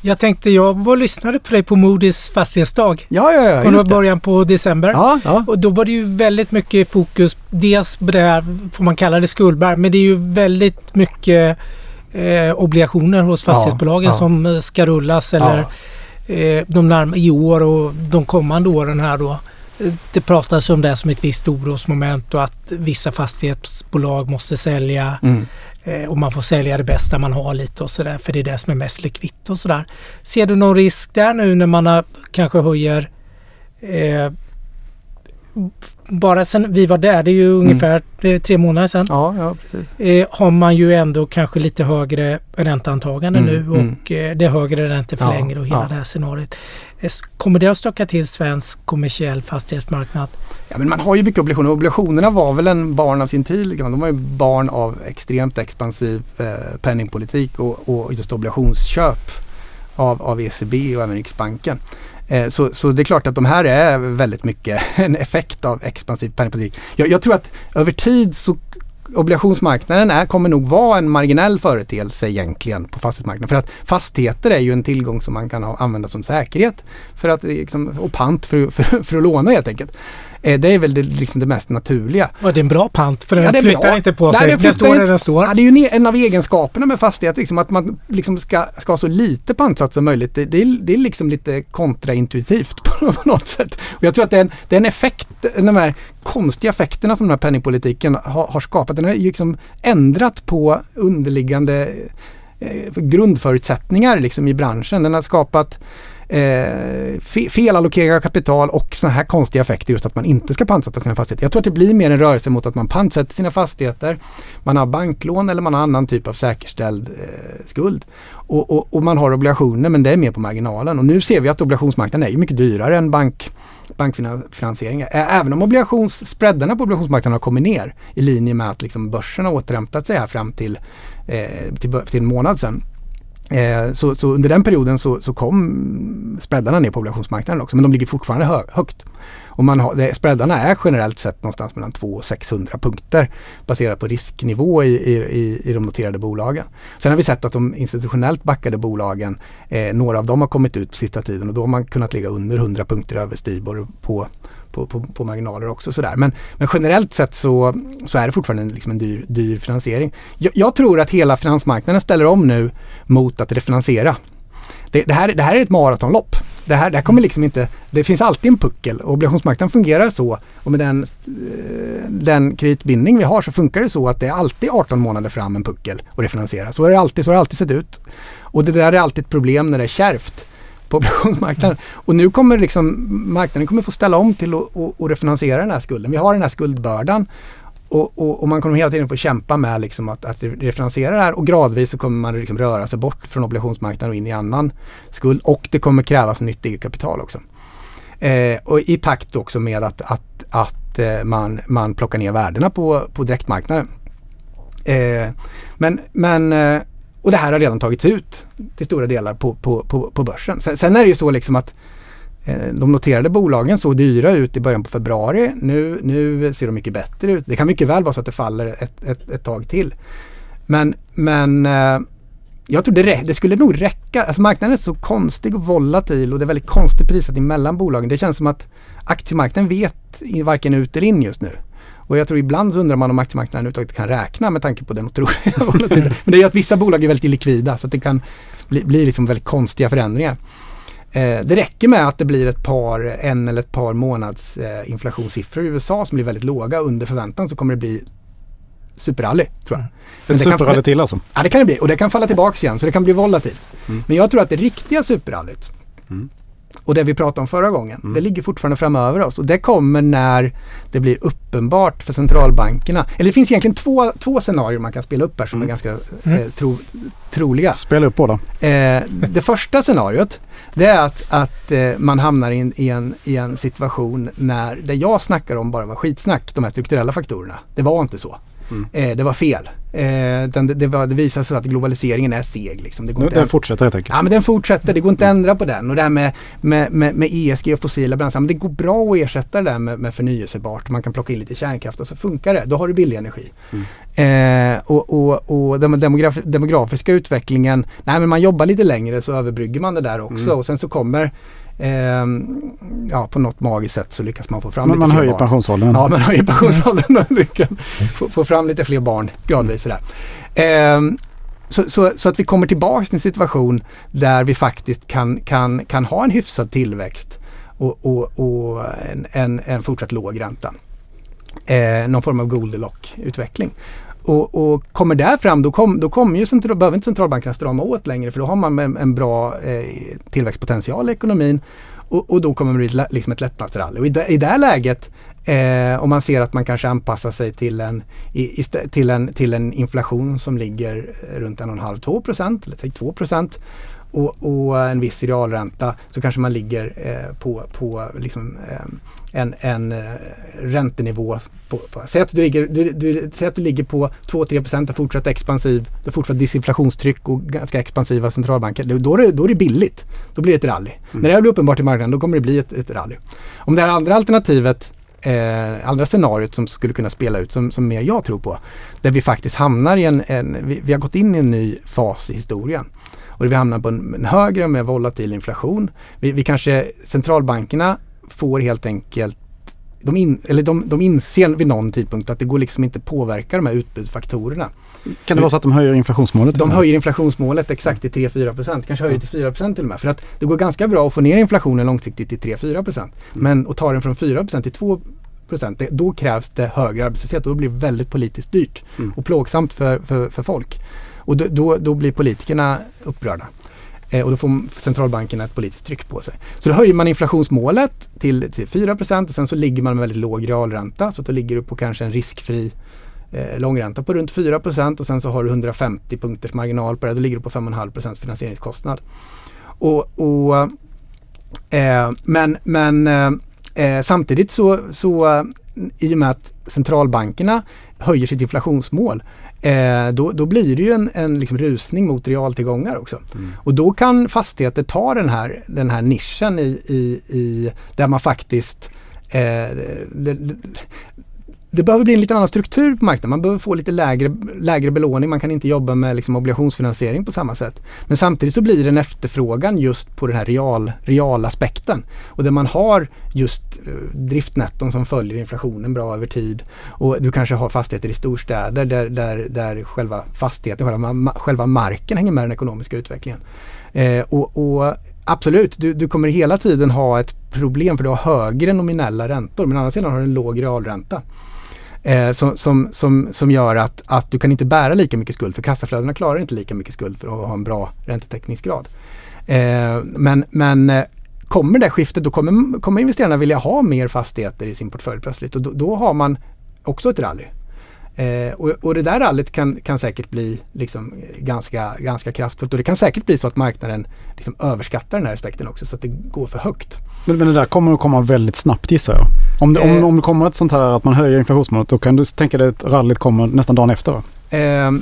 Jag tänkte, jag var och lyssnade på dig på Moody's fastighetsdag. Ja, ja, ja. Det var början på december. Ja, ja. Och då var det ju väldigt mycket fokus, dels på det här, får man kalla det skuldberg, men det är ju väldigt mycket eh, obligationer hos fastighetsbolagen ja, ja. som eh, ska rullas eller eh, de närma, i år och de kommande åren här då. Det pratas om det som ett visst orosmoment och att vissa fastighetsbolag måste sälja. Mm. Eh, och man får sälja det bästa man har lite och sådär för det är det som är mest likvitt och sådär. Ser du någon risk där nu när man har, kanske höjer eh, bara sen vi var där, det är ju mm. ungefär mm. tre månader sedan. Ja, ja, precis. Eh, har man ju ändå kanske lite högre ränteantagande mm, nu mm. och mm. eh, det är högre räntor för ja, längre och hela ja. det här scenariot. Eh, kommer det att stöka till svensk kommersiell fastighetsmarknad? Ja, men man har ju mycket obligationer. Obligationerna var väl en barn av sin tid. Liksom. De var ju barn av extremt expansiv eh, penningpolitik och, och just obligationsköp av, av ECB och även Riksbanken. Eh, så, så det är klart att de här är väldigt mycket en effekt av expansiv penningpolitik. Jag, jag tror att över tid så obligationsmarknaden är, kommer nog vara en marginell företeelse egentligen på fastighetsmarknaden. För att fastigheter är ju en tillgång som man kan ha, använda som säkerhet för att, liksom, och pant för, för, för att låna helt enkelt. Eh, det är väl det, liksom det mest naturliga. Ja, det är en bra pant för den ja, flyttar bra. inte på sig. Nej, den står där den står. Ja, det är ju en av egenskaperna med fastigheter, liksom, att man liksom ska, ska ha så lite pantsats som möjligt. Det, det, är, det är liksom lite kontraintuitivt på något sätt. Och jag tror att det är en, det är en effekt, de här konstiga effekterna som den här penningpolitiken har, har skapat. Den har liksom ändrat på underliggande eh, grundförutsättningar liksom i branschen. Den har skapat eh, fel allokering av kapital och sådana här konstiga effekter just att man inte ska pantsätta sina fastigheter. Jag tror att det blir mer en rörelse mot att man pantsätter sina fastigheter. Man har banklån eller man har annan typ av säkerställd eh, skuld. Och, och, och, man har obligationer men det är mer på marginalen. Och nu ser vi att obligationsmarknaden är mycket dyrare än bank, bankfinansiering. Även om obligationsspreadarna på obligationsmarknaden har kommit ner i linje med att liksom börsen har återhämtat sig här fram till, eh, till, till en månad sedan Eh, så, så, under den perioden så, så kom spreadarna ner på obligationsmarknaden också men de ligger fortfarande hö högt. Och man har, det, spreadarna är generellt sett någonstans mellan 200 och 600 punkter baserat på risknivå i, i, i de noterade bolagen. Sen har vi sett att de institutionellt backade bolagen, eh, några av dem har kommit ut på sista tiden och då har man kunnat ligga under 100 punkter över Stibor på på, på, på, marginaler också. Sådär. Men, men generellt sett så, så är det fortfarande en, liksom en dyr, dyr finansiering. Jag, jag, tror att hela finansmarknaden ställer om nu mot att refinansiera. Det, det, här, det här är ett maratonlopp. Det här, det här kommer liksom inte, det finns alltid en puckel. Obligationsmarknaden fungerar så och med den, eh, den kreditbindning vi har så funkar det så att det är alltid 18 månader fram en puckel att refinansiera. Så, är det alltid, så har det alltid sett ut. Och det där är alltid ett problem när det är kärvt på obligationsmarknaden. Och nu kommer liksom marknaden kommer få ställa om till att, refinansiera den här skulden. Vi har den här skuldbördan och, och, och, man kommer hela tiden få kämpa med liksom att, att refinansiera det här och gradvis så kommer man liksom röra sig bort från obligationsmarknaden och in i annan skuld och det kommer krävas nytt eget kapital också. Eh, och i takt också med att, att, att eh, man, man plockar ner värdena på, på direktmarknaden. Eh, men, men eh, och det här har redan tagits ut till stora delar på, på, på, på börsen. Sen, sen, är det ju så liksom att eh, de noterade bolagen såg dyra ut i början på februari. Nu, nu ser de mycket bättre ut. Det kan mycket väl vara så att det faller ett, ett, ett tag till. Men, men eh, jag tror det, det skulle nog räcka. Alltså marknaden är så konstig och volatil och det är väldigt konstig prissättning mellan bolagen. Det känns som att aktiemarknaden vet varken ut eller in just nu. Och jag tror ibland så undrar man om aktiemarknaden överhuvudtaget kan räkna med tanke på den otroliga. Men det är ju att vissa bolag är väldigt illikvida så att det kan bli, bli liksom väldigt konstiga förändringar. Eh, det räcker med att det blir ett par, en eller ett par månads eh, inflationssiffror i USA som blir väldigt låga under förväntan så kommer det bli superrally tror jag. Men ett superrally till alltså? Ja det kan det bli och det kan falla tillbaks igen så det kan bli volatilt. Mm. Men jag tror att det riktiga superrallyt mm och det vi pratade om förra gången, mm. det ligger fortfarande framöver oss. Och det kommer när det blir uppenbart för centralbankerna. Eller det finns egentligen två, två scenarier man kan spela upp här som mm. är ganska mm. eh, tro, troliga. Spela upp båda. Eh, det första scenariot det är att, att eh, man hamnar in, i, en, i en situation när det jag snackar om bara var skitsnack, de här strukturella faktorerna. Det var inte så. Mm. Eh, det var fel. Eh, det, det, var, det visade sig att globaliseringen är seg. Liksom. Det går den fortsätter helt enkelt. Ja men den fortsätter. Det går inte att ändra på den. Och det här med, med, med, med ESG och fossila bränslen. Det går bra att ersätta det där med, med förnyelsebart. Man kan plocka in lite kärnkraft och så funkar det. Då har du billig energi. Mm. Eh, och och, och den demograf demografiska utvecklingen. Nej men man jobbar lite längre så överbrygger man det där också. Mm. Och sen så kommer Eh, ja, på något magiskt sätt så lyckas man få fram Men lite man höjer barn. pensionsåldern. Ja, man höjer pensionsåldern och lyckas få, få, fram lite fler barn gradvis. Sådär. Eh, så, så, så, att vi kommer tillbaka till en situation där vi faktiskt kan, kan, kan ha en hyfsad tillväxt och, och, och en, en, en fortsatt låg ränta. Eh, någon form av Goldilocks-utveckling. Och, och, kommer där fram då, kom, då kommer ju central, behöver inte centralbankerna strama åt längre för då har man en, en bra eh, tillväxtpotential i ekonomin och, och, då kommer det bli liksom ett lättnadsrally. Och i, i det läget eh, om man ser att man kanske anpassar sig till en, i, till en, till en inflation som ligger eh, runt 1,5-2 procent, eller 2 procent och, och, en viss realränta så kanske man ligger eh, på, på liksom, eh, en, en uh, räntenivå. På, på, säg, att du ligger, du, du, säg att du ligger på 2-3 procent och fortsatt expansiv, det fortsatt disinflationstryck och ganska expansiva centralbanker. Då är, det, då är det billigt. Då blir det ett rally. Mm. När det här blir uppenbart i marknaden då kommer det bli ett, ett rally. Om det här andra alternativet Eh, andra scenariot som skulle kunna spela ut som, som mer jag tror på. Där vi faktiskt hamnar i en, en vi, vi, har gått in i en ny fas i historien. Och vi hamnar på en, en högre och mer volatil inflation. Vi, vi kanske, centralbankerna får helt enkelt de, in, eller de, de inser vid någon tidpunkt att det går liksom inte påverka de här utbudsfaktorerna. Kan det vara så att de höjer inflationsmålet? De höjer inflationsmålet exakt till 3-4 procent, kanske höjer till 4 procent till och med. För att det går ganska bra att få ner inflationen långsiktigt till 3-4 procent. Mm. Men att ta den från 4 procent till 2 procent, då krävs det högre arbetslöshet och då blir det väldigt politiskt dyrt mm. och plågsamt för, för, för folk. Och då, då, då blir politikerna upprörda. Eh, och då får centralbankerna ett politiskt tryck på sig. Så då höjer man inflationsmålet till, till 4% och sen så ligger man med väldigt låg realränta. Så då ligger du på kanske en riskfri eh, långränta på runt 4% och sen så har du 150 punkters marginal på det. Då ligger du på 5,5% finansieringskostnad. Och, och eh, men men eh, eh, samtidigt så, så i och med att centralbankerna höjer sitt inflationsmål eh, då, då blir det ju en, en liksom rusning mot realtillgångar också. Mm. Och då kan fastigheter ta den här, den här nischen i, i, i där man faktiskt eh, det, det behöver bli en lite annan struktur på marknaden. Man behöver få lite lägre, lägre belåning. Man kan inte jobba med liksom obligationsfinansiering på samma sätt. Men samtidigt så blir det en efterfrågan just på den här real, realaspekten. Och där man har just eh, driftnetton som följer inflationen bra över tid. Och du kanske har fastigheter i storstäder där, där, där själva fastigheten, själva, själva marken hänger med den ekonomiska utvecklingen. Eh, och, och Absolut, du, du, kommer hela tiden ha ett problem för du har högre nominella räntor men å andra sidan har du en låg realränta. Eh, som, som, som, som gör att, att du kan inte bära lika mycket skuld för kassaflödena klarar inte lika mycket skuld för att ha en bra räntetäckningsgrad. Eh, men men eh, kommer det skiftet då kommer, kommer investerarna vilja ha mer fastigheter i sin portfölj plötsligt och då, då har man också ett rally. Eh, och, och, det där rallyt kan, kan säkert bli liksom ganska, ganska kraftfullt och det kan säkert bli så att marknaden liksom överskattar den här aspekten också så att det går för högt. Men, men det där kommer att komma väldigt snabbt gissar jag. Om det, eh, om, om det kommer ett sånt här att man höjer inflationsmålet då kan du tänka dig att rallyt kommer nästan dagen efter? Eh,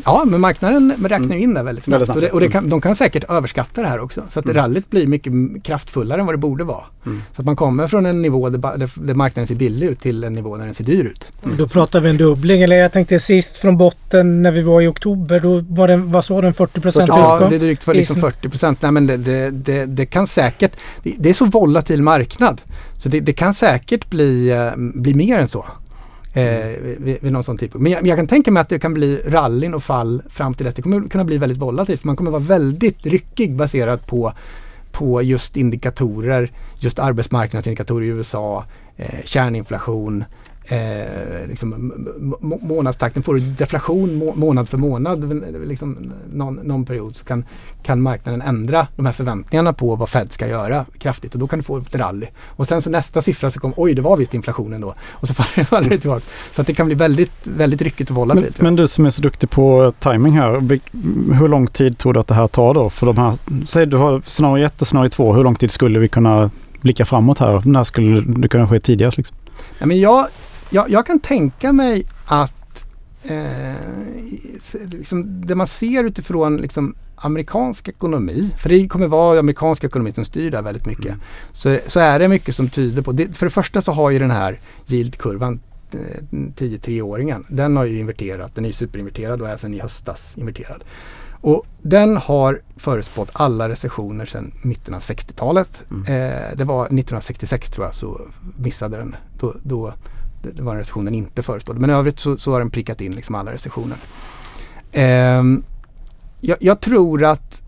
ja, men marknaden räknar mm. in det väldigt snabbt. Väldigt snabbt. Och, det, och det kan, de kan säkert överskatta det här också. Så att mm. rallyt blir mycket kraftfullare än vad det borde vara. Mm. Så att man kommer från en nivå där, där, marknaden ser billig ut till en nivå där den ser dyr ut. Mm. Då pratar vi en dubbling. Eller jag tänkte sist från botten när vi var i oktober. Då var det, vad sa den, 40 procent Ja, det är drygt för liksom 40 procent. Nej men det, det, det, det, kan säkert, det, är så volatil marknad. Så det, kan säkert bli, eh, bli mer än så eh, vid, vid någon sån tidpunkt. Men jag, jag, kan tänka mig att det kan bli rallyn och fall fram till dess. Det kommer kunna bli väldigt volatilt för man kommer vara väldigt ryckig baserat på, på just indikatorer, just arbetsmarknadsindikatorer i USA, eh, kärninflation, eh, liksom, månadstakten. Får du deflation må månad för månad, liksom någon, någon, period, så kan, kan marknaden ändra de här förväntningarna på vad Fed ska göra kraftigt och då kan du få ett rally. Och sen så nästa siffra så kommer, oj det var visst inflationen då. Och så faller det tillbaka. Så att det kan bli väldigt, väldigt ryckigt och volatilt. Men, men, du som är så duktig på timing här, hur lång tid tror du att det här tar då? För de här, säg du har scenario 1 och scenario 2, hur lång tid skulle vi kunna blicka framåt här? När skulle det kunna ske tidigast? Liksom? Ja, men jag, jag, jag kan tänka mig att eh, liksom det man ser utifrån liksom amerikansk ekonomi, för det kommer vara amerikansk ekonomi som styr där väldigt mycket, mm. så, så är det mycket som tyder på, det, för det första så har ju den här yieldkurvan 10-3-åringen, eh, den har ju inverterat, den är superinverterad och är sedan i höstas inverterad. Och den har förutspått alla recessioner sedan mitten av 60-talet. Mm. Eh, det var 1966 tror jag så missade den. Då, då det var en recession den inte förutspådde. Men i övrigt så, så har den prickat in liksom alla recessioner. Eh, jag, jag, tror att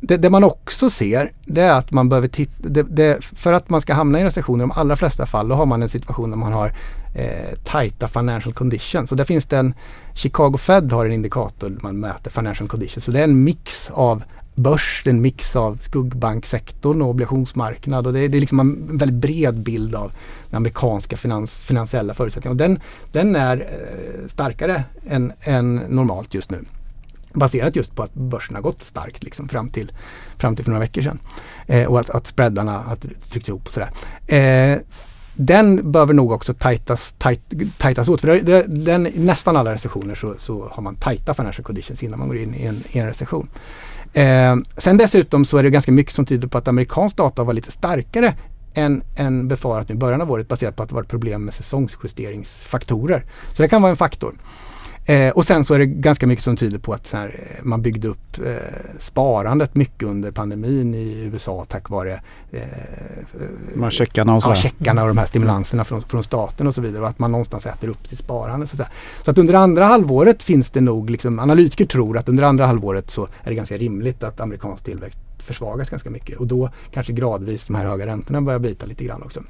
det, det, man också ser det är att man behöver titta, det, det, för att man ska hamna i en recession i de allra flesta fall då har man en situation där man har eh, tajta financial conditions. Så där finns det en, Chicago Fed har en indikator man mäter financial conditions. Så det är en mix av börs, det är en mix av skuggbanksektorn och obligationsmarknad och det är, det är liksom en väldigt bred bild av den amerikanska finans, finansiella förutsättningarna. Och den, den är eh, starkare än, än normalt just nu. Baserat just på att börsen har gått starkt liksom fram, till, fram till för några veckor sedan. Eh, och att, att spreadarna har tryckts ihop och sådär. Eh, den behöver nog också tajtas, tajt, tajtas åt. För det, det, den, nästan alla recessioner så, så har man tajta financial conditions innan man går in i en, i en recession. Eh, sen dessutom så är det ganska mycket som tyder på att amerikansk data var lite starkare än, än befarat i början av året baserat på att det varit problem med säsongsjusteringsfaktorer. Så det kan vara en faktor. Eh, och sen så är det ganska mycket som tyder på att här, eh, man byggde upp eh, sparandet mycket under pandemin i USA tack vare eh, de checkarna och, ja, checkarna och de här stimulanserna från, från staten och så vidare. Och att man någonstans äter upp sitt sparande. Så, så att under andra halvåret finns det nog, liksom, analytiker tror att under andra halvåret så är det ganska rimligt att amerikansk tillväxt försvagas ganska mycket. Och då kanske gradvis de här höga räntorna börjar bita lite grann också.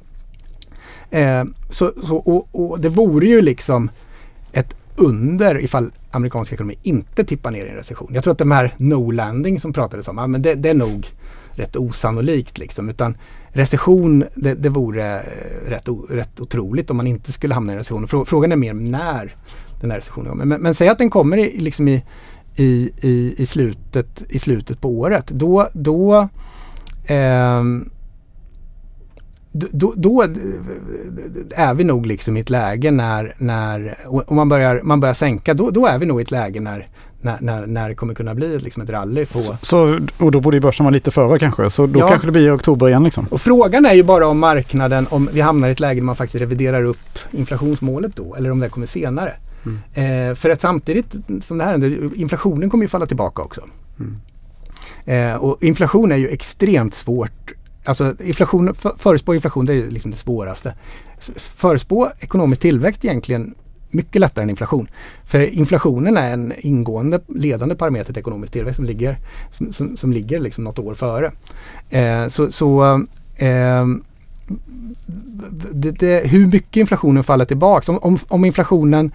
Eh, så, så, och, och det vore ju liksom ett under ifall amerikansk ekonomi inte tippar ner i en recession. Jag tror att de här no-landing som pratades om, ja, men det, det, är nog rätt osannolikt liksom. Utan recession, det, det vore eh, rätt, rätt otroligt om man inte skulle hamna i en recession. Frågan är mer när den här recessionen kommer. Men, men säg att den kommer i, liksom i, i, i, slutet, i slutet på året. Då, då eh, då, då, är vi nog liksom i ett läge när, när om man börjar, man börjar sänka, då, då är vi nog i ett läge när, när, när, när det kommer kunna bli liksom ett rally på... Så, och då borde börsen vara lite före kanske, så då ja. kanske det blir i oktober igen liksom? Och frågan är ju bara om marknaden, om vi hamnar i ett läge där man faktiskt reviderar upp inflationsmålet då, eller om det kommer senare. Mm. Eh, för att samtidigt som det här händer, inflationen kommer ju falla tillbaka också. Mm. Eh, och inflation är ju extremt svårt Alltså inflation, för, förespå inflation det är liksom det svåraste. Förespå ekonomisk tillväxt egentligen mycket lättare än inflation. För inflationen är en ingående ledande parameter till ekonomisk tillväxt som ligger, som, som, som ligger liksom något år före. Eh, så, så eh, det, det, hur mycket inflationen faller tillbaka. Om, om, om inflationen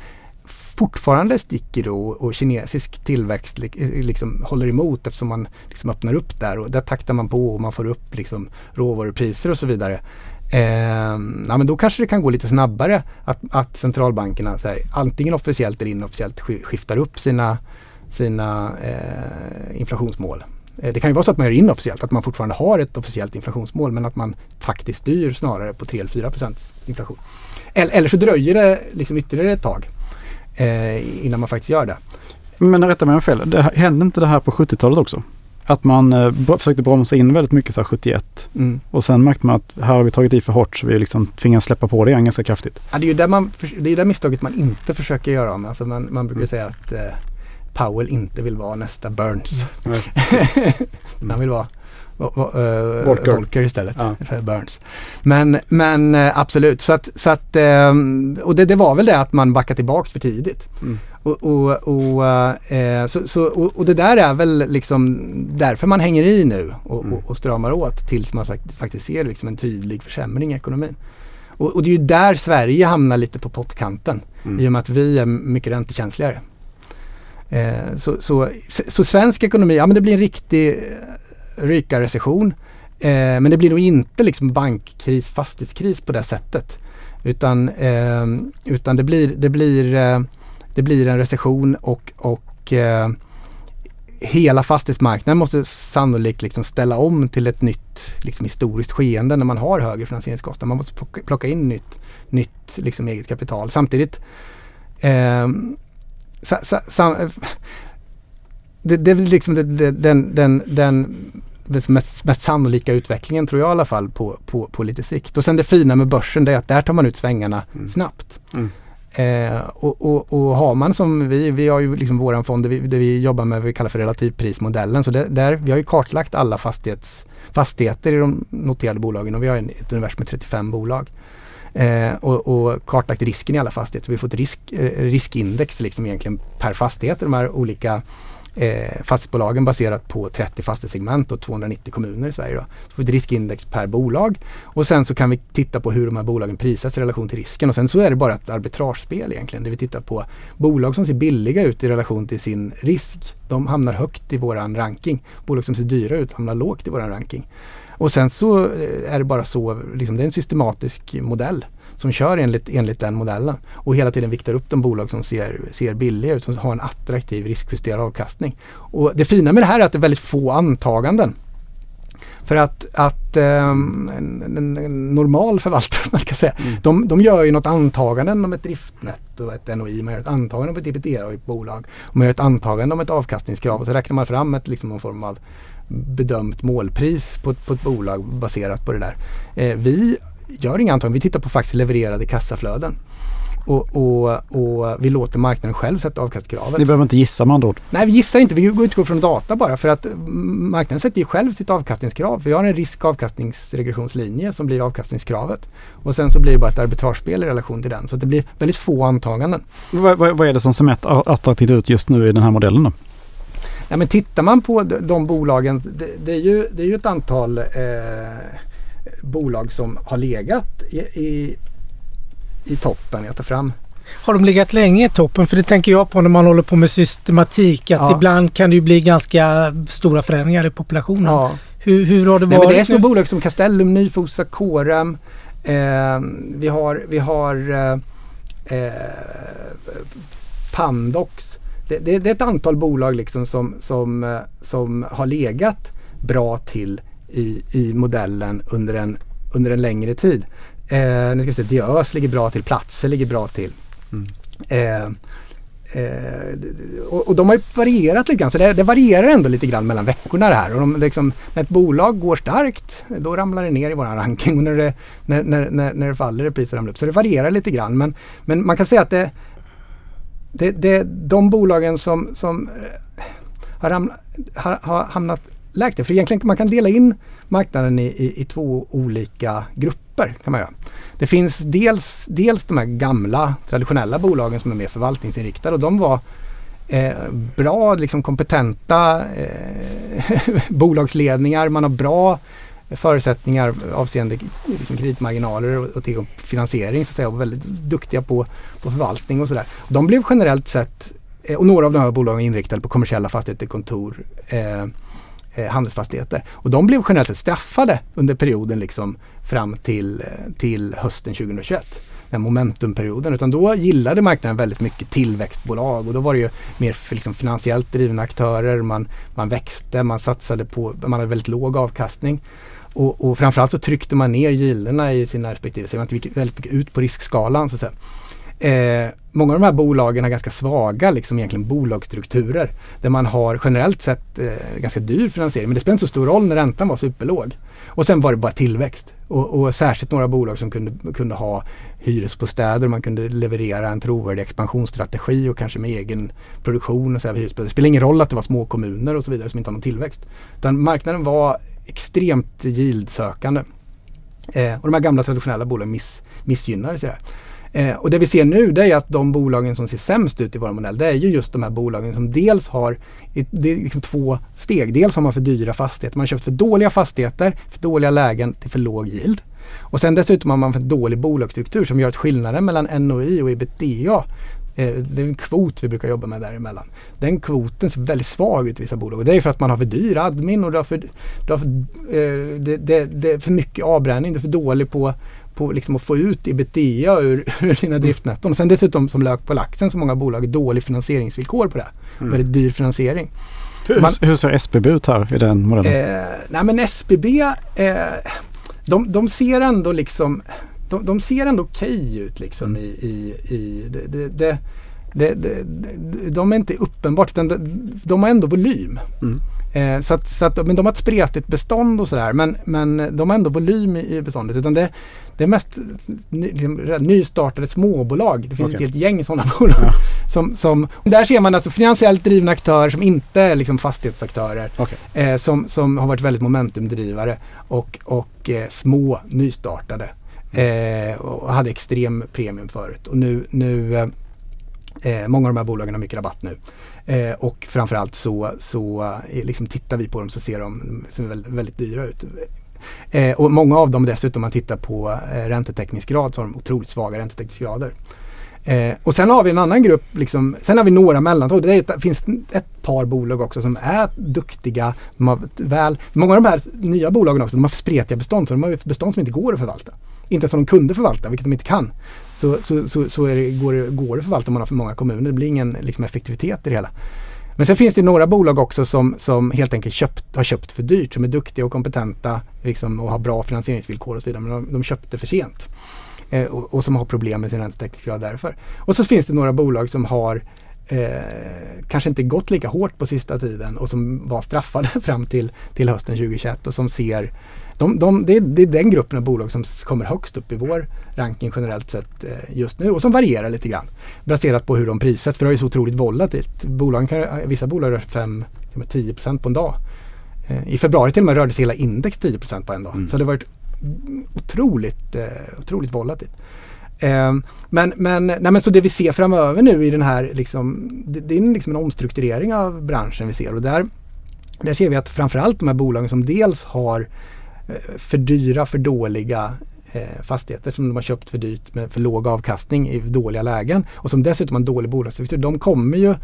fortfarande sticker och, och kinesisk tillväxt eh, liksom håller emot eftersom man liksom öppnar upp där och där taktar man på och man får upp liksom råvarupriser och så vidare. Eh, ja, men då kanske det kan gå lite snabbare att, att centralbankerna här, antingen officiellt eller inofficiellt skiftar upp sina, sina eh, inflationsmål. Eh, det kan ju vara så att man gör inofficiellt, att man fortfarande har ett officiellt inflationsmål men att man faktiskt styr snarare på 3 eller 4 inflation. Eller, eller så dröjer det liksom ytterligare ett tag eh, innan man faktiskt gör det. Men rätta mig om jag har fel, det, hände inte det här på 70-talet också? Att man eh, försökte bromsa in väldigt mycket så 71 mm. och sen märkte man att här har vi tagit i för hårt så vi liksom tvingas släppa på det igen ganska kraftigt. Ja, det är ju där, man, det är där misstaget man inte försöker göra om. Alltså man, man brukar mm. säga att eh, Powell inte vill vara nästa Burns. Mm. Han vill vara Volker. Volker istället. Ja. Burns. Men, men uh, absolut, så att, så att um, och det, det, var väl det att man backade tillbaks för tidigt. Mm. Och, och, och, uh, så, så, och, och, det där är väl liksom därför man hänger i nu och, mm. och, stramar åt tills man faktiskt ser liksom en tydlig försämring i ekonomin. Och, och det är ju där Sverige hamnar lite på pottkanten mm. i och med att vi är mycket räntekänsligare. Eh, så, så, så, svensk ekonomi, ja men det blir en riktig ryka recession. Eh, men det blir nog inte liksom bankkris, fastighetskris på det sättet. Utan, eh, utan det, blir, det, blir, eh, det blir en recession och, och eh, hela fastighetsmarknaden måste sannolikt liksom ställa om till ett nytt liksom historiskt skeende när man har högre finansieringskostnader. Man måste plocka, plocka in nytt, nytt liksom eget kapital. Samtidigt eh, sa, sa, sa, det, det är liksom det, den, den, den mest, mest sannolika utvecklingen tror jag i alla fall på, på, på lite sikt. Och sen det fina med börsen det är att där tar man ut svängarna mm. snabbt. Mm. Eh, och, och, och, har man som vi, vi har ju liksom våran fond där vi, där vi jobbar med vi kallar för relativprismodellen. Så det, där, vi har ju kartlagt alla fastighets, fastigheter i de noterade bolagen och vi har ett universum med 35 bolag. Eh, och, och, kartlagt risken i alla fastigheter. Så vi får ett risk, eh, riskindex liksom egentligen per fastighet. De här olika eh, fastighetsbolagen baserat på 30 fastighetssegment och 290 kommuner i Sverige. Då. Så får vi ett riskindex per bolag och sen så kan vi titta på hur de här bolagen prisas i relation till risken och sen så är det bara ett arbitragespel egentligen. Där vi tittar på bolag som ser billiga ut i relation till sin risk. De hamnar högt i våran ranking. Bolag som ser dyra ut hamnar lågt i våran ranking. Och sen så eh, är det bara så, liksom, det är en systematisk modell som kör enligt, enligt den modellen och hela tiden viktar upp de bolag som ser, ser billiga ut, som har en attraktiv riskjusterad avkastning. Och det fina med det här är att det är väldigt få antaganden. För att, att um, en, en, en, normal förvaltare, man ska säga, mm. de, de gör ju något antagande om ett driftnetto och ett NOI. Man gör ett antagande om ett ebitda i ett bolag. Och man gör ett antagande om ett avkastningskrav och så räknar man fram ett, liksom, någon form av bedömt målpris på, på ett bolag baserat på det där. Eh, vi gör inga antaganden. Vi tittar på faktiskt levererade kassaflöden. Och, och, och vi låter marknaden själv sätta avkastningskravet. Ni behöver inte gissa med andra ord? Nej, vi gissar inte. Vi utgår från data bara för att marknaden sätter ju själv sitt avkastningskrav. Vi har en risk avkastningsregressionslinje som blir avkastningskravet. Och sen så blir det bara ett arbitragespel i relation till den. Så det blir väldigt få antaganden. Vad, vad, vad är det som ser mest attraktivt ut just nu i den här modellen då? Ja, men tittar man på de, de bolagen, det, det, är ju, det är ju ett antal eh, bolag som har legat i, i, i toppen. Jag tar fram har de legat länge i toppen? För det tänker jag på när man håller på med systematik att ja. ibland kan det ju bli ganska stora förändringar i populationen. Ja. Hur, hur har det varit? Nej, det är små bolag som Castellum, Nyfosa, Corem. Eh, vi har, vi har eh, eh, Pandox. Det, det, det, är ett antal bolag liksom som, som, eh, som har legat bra till i, i modellen under en under en längre tid. Eh, nu ska vi se, Diös ligger bra till, Platser ligger bra till. Mm. Eh, Eh, och, och, de har ju varierat lite grann så det, det, varierar ändå lite grann mellan veckorna det här. Och de, liksom, när ett bolag går starkt då ramlar det ner i våran ranking och när det, när, när, när, det faller i pris ramlar upp. Så det varierar lite grann men, men man kan säga att det, det, det de bolagen som, som eh, har, ramla, har, har hamnat lägst för egentligen man kan dela in marknaden i, i, i två olika grupper kan man göra. Det finns dels, dels de här gamla traditionella bolagen som är mer förvaltningsinriktade och de var eh, bra, liksom kompetenta eh, bolagsledningar. Man har bra förutsättningar avseende liksom kreditmarginaler och, och tillgång på finansiering så att säga och väldigt duktiga på, på förvaltning och sådär. De blev generellt sett, eh, och några av de här bolagen inriktade på kommersiella fastigheter, kontor, eh, Eh, handelsfastigheter. Och de blev generellt sett straffade under perioden liksom fram till, eh, till hösten 2021 den momentumperioden. Utan då gillade marknaden väldigt mycket tillväxtbolag och då var det ju mer liksom finansiellt drivna aktörer. Man, man växte, man satsade på, man hade väldigt låg avkastning. Och, och framförallt så tryckte man ner gilderna i sina respektive, så man gick väldigt mycket ut på riskskalan så att säga. Eh, många av de här bolagen har ganska svaga liksom egentligen bolagsstrukturer. Där man har generellt sett eh, ganska dyr finansiering men det spelar inte så stor roll när räntan var superlåg. Och sen var det bara tillväxt. Och, och särskilt några bolag som kunde, kunde ha hyresbostäder. Man kunde leverera en trovärdig expansionsstrategi och kanske med egen produktion. Och så här Det spelar ingen roll att det var små kommuner och så vidare som inte har någon tillväxt. Utan marknaden var extremt yieldsökande. Eh, och de här gamla traditionella bolagen miss, missgynnades. Eh, och det vi ser nu det är att de bolagen som ser sämst ut i vår modell det är ju just de här bolagen som dels har det är liksom två steg. Dels har man för dyra fastigheter. Man har köpt för dåliga fastigheter, för dåliga lägen till för låg yield. Och sen dessutom har man för dålig bolagsstruktur som gör att skillnaden mellan NOI och ebitda eh, det är en kvot vi brukar jobba med däremellan. Den kvoten ser väldigt svag ut i vissa bolag och det är för att man har för dyr admin och det, har för, det, har för, eh, det, det, det är för mycket avbränning. Det är för dålig på på liksom att få ut ebitda ur, ur sina mm. driftnetton. Sen dessutom som lök på laxen så många bolag dålig finansieringsvillkor på det. Mm. Väldigt dyr finansiering. Hur, Man, hur ser SBB ut här i den modellen? Eh, nej men SBB, eh, de, de ser ändå liksom de, de ser ändå okej okay ut liksom i, i, i det, det det, det, de är inte uppenbart utan de, de har ändå volym. Mm. Eh, så att, så att, men de har ett spretigt bestånd och sådär men, men de har ändå volym i, i beståndet. Utan det, det är mest ny, liksom, nystartade småbolag. Det finns okay. ett helt gäng sådana bolag. Ja. Som, som, där ser man alltså finansiellt drivna aktörer som inte är liksom fastighetsaktörer. Okay. Eh, som, som har varit väldigt momentumdrivare och, och eh, små nystartade. Eh, och hade extrem premium förut. Och nu, nu eh, många av de här bolagen har mycket rabatt nu. Eh, och framförallt så, så eh, liksom tittar vi på dem så ser de ser väldigt, väldigt dyra ut. Eh, och många av dem dessutom om man tittar på eh, räntetäckningsgrad så har de otroligt svaga räntetäckningsgrader. Eh, och sen har vi en annan grupp, liksom, sen har vi några mellantåg. Det finns ett par bolag också som är duktiga. De har väl, många av de här nya bolagen också, de har spretiga bestånd. Så de har bestånd som inte går att förvalta. Inte som de kunde förvalta, vilket de inte kan. Så, så, så, så det, går, det, går det att förvalta om man har för många kommuner. Det blir ingen liksom, effektivitet i det hela. Men sen finns det några bolag också som, som helt enkelt köpt, har köpt för dyrt, som är duktiga och kompetenta liksom, och har bra finansieringsvillkor och så vidare. Men de, de köpte för sent. Eh, och, och, som har problem med sin räntetäckningsgrad därför. Och så finns det några bolag som har eh, kanske inte gått lika hårt på sista tiden och som var straffade fram till, till hösten 2021 och som ser de, de, det, är, det, är, den gruppen av bolag som kommer högst upp i vår ranking generellt sett eh, just nu och som varierar lite grann. Baserat på hur de prissätts för det är så otroligt volatilt. Bolagen kan, vissa bolag rör 5-10% på en dag. Eh, I februari till och med rörde sig hela index 10% på en dag. Mm. Så det har varit otroligt, eh, otroligt volatilt. Eh, men, men, nej, men så det vi ser framöver nu i den här, liksom, det, det är liksom en omstrukturering av branschen vi ser och där, där ser vi att framförallt de här bolagen som dels har för dyra, för dåliga eh, fastigheter som de har köpt för dyrt med för låg avkastning i dåliga lägen och som dessutom har en dålig bolagsstruktur. De kommer ju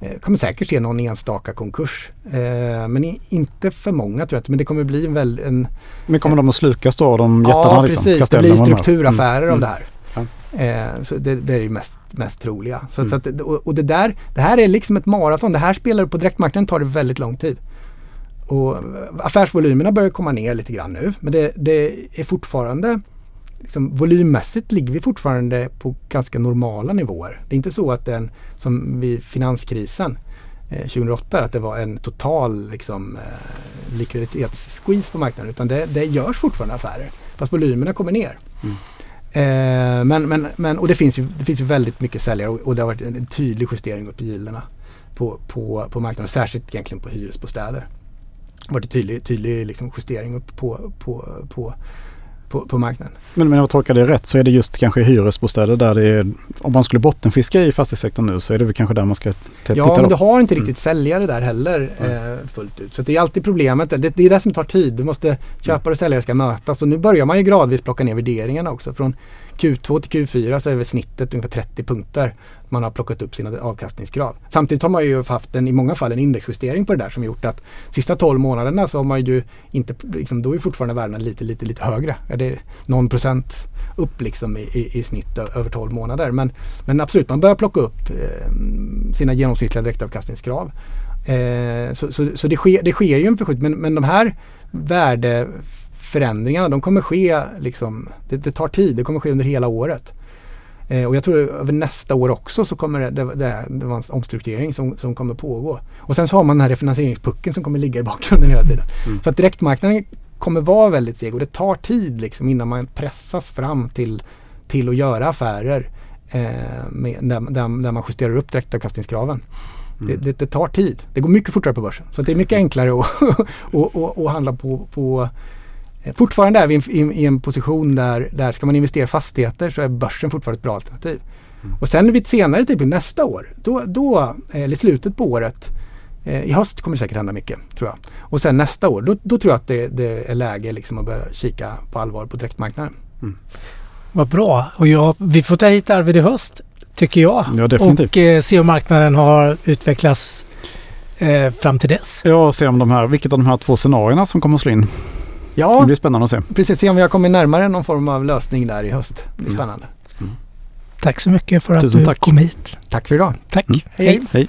eh, kommer säkert se någon enstaka konkurs. Eh, men inte för många tror jag inte. Men det kommer bli en väldigt... En, men kommer de att slukas då? De jättarna ja, liksom? precis. Det blir strukturaffärer mm. av det här. Eh, så det, det, är det mest, mest troliga. Så, mm. så att, och, och, det där, det här är liksom ett maraton. Det här spelar på direktmarknaden tar det väldigt lång tid. Och affärsvolymerna börjar komma ner lite grann nu. Men det, det är fortfarande liksom, volymmässigt ligger vi fortfarande på ganska normala nivåer. Det är inte så att den som vid finanskrisen eh, 2008 att det var en total liksom, eh, likviditetssqueeze på marknaden utan det, det görs fortfarande affärer fast volymerna kommer ner. Mm. Eh, men, men, men, och det finns, ju, det finns ju väldigt mycket säljare och, och det har varit en, en tydlig justering upp i gilderna på, på, på marknaden, särskilt egentligen på hyresbostäder. Varit en tydlig, tydlig liksom justering upp på, på, på på, på marknaden. Men om jag tolkar det rätt så är det just kanske hyresbostäder där det är, om man skulle bottenfiska i fastighetssektorn nu så är det väl kanske där man ska titta Ja, men du har inte riktigt mm. säljare där heller eh, fullt ut. Så det är alltid problemet. Det, det är det som tar tid. Du måste, köpare och säljare ska mötas och nu börjar man ju gradvis plocka ner värderingarna också. Från Q2 till Q4 så är väl snittet ungefär 30 punkter man har plockat upp sina avkastningskrav. Samtidigt har man ju haft en, i många fall en indexjustering på det där som gjort att sista 12 månaderna så har man ju inte, liksom, då är fortfarande värdena lite, lite, lite högre. Ja, det är någon procent upp liksom i, i, i snitt över 12 månader. Men, men absolut, man börjar plocka upp eh, sina genomsnittliga direktavkastningskrav. Eh, så så, så det, sker, det sker ju en förskjutning men, men de här värde förändringarna de kommer ske, liksom, det, det, tar tid, det kommer ske under hela året. Eh, och jag tror över nästa år också så kommer det, det, det, det vara en omstrukturering som, som kommer pågå. Och sen så har man den här refinansieringspucken som kommer ligga i bakgrunden hela tiden. Mm. Så att direktmarknaden kommer vara väldigt seg och det tar tid liksom innan man pressas fram till, till att göra affärer eh, med, där, där, där man justerar upp direktavkastningskraven. Mm. Det, det, det, tar tid. Det går mycket fortare på börsen. Så det är mycket enklare att, att, att, att handla på, på fortfarande är vi i, i, en position där, där ska man investera i fastigheter så är börsen fortfarande ett bra alternativ. Mm. Och sen vid senare tidpunkt nästa år, då, då, eh, eller slutet på året, eh, i höst kommer det säkert hända mycket tror jag. Och sen nästa år, då, då tror jag att det, det, är läge liksom att börja kika på allvar på direktmarknaden. Mm. Vad bra och jag, vi får ta hit Arvid i höst tycker jag. Ja, definitivt. Och eh, se om marknaden har utvecklats eh, fram till dess. Ja, och se om de här, vilket av de här två scenarierna som kommer att slå in. Ja, det blir spännande att se. Precis, se om vi har kommit närmare någon form av lösning där i höst. Det blir spännande. Mm. Tack så mycket för att Tusen du tack. kom hit. Tack för idag. Tack. Mm. hej. hej. hej.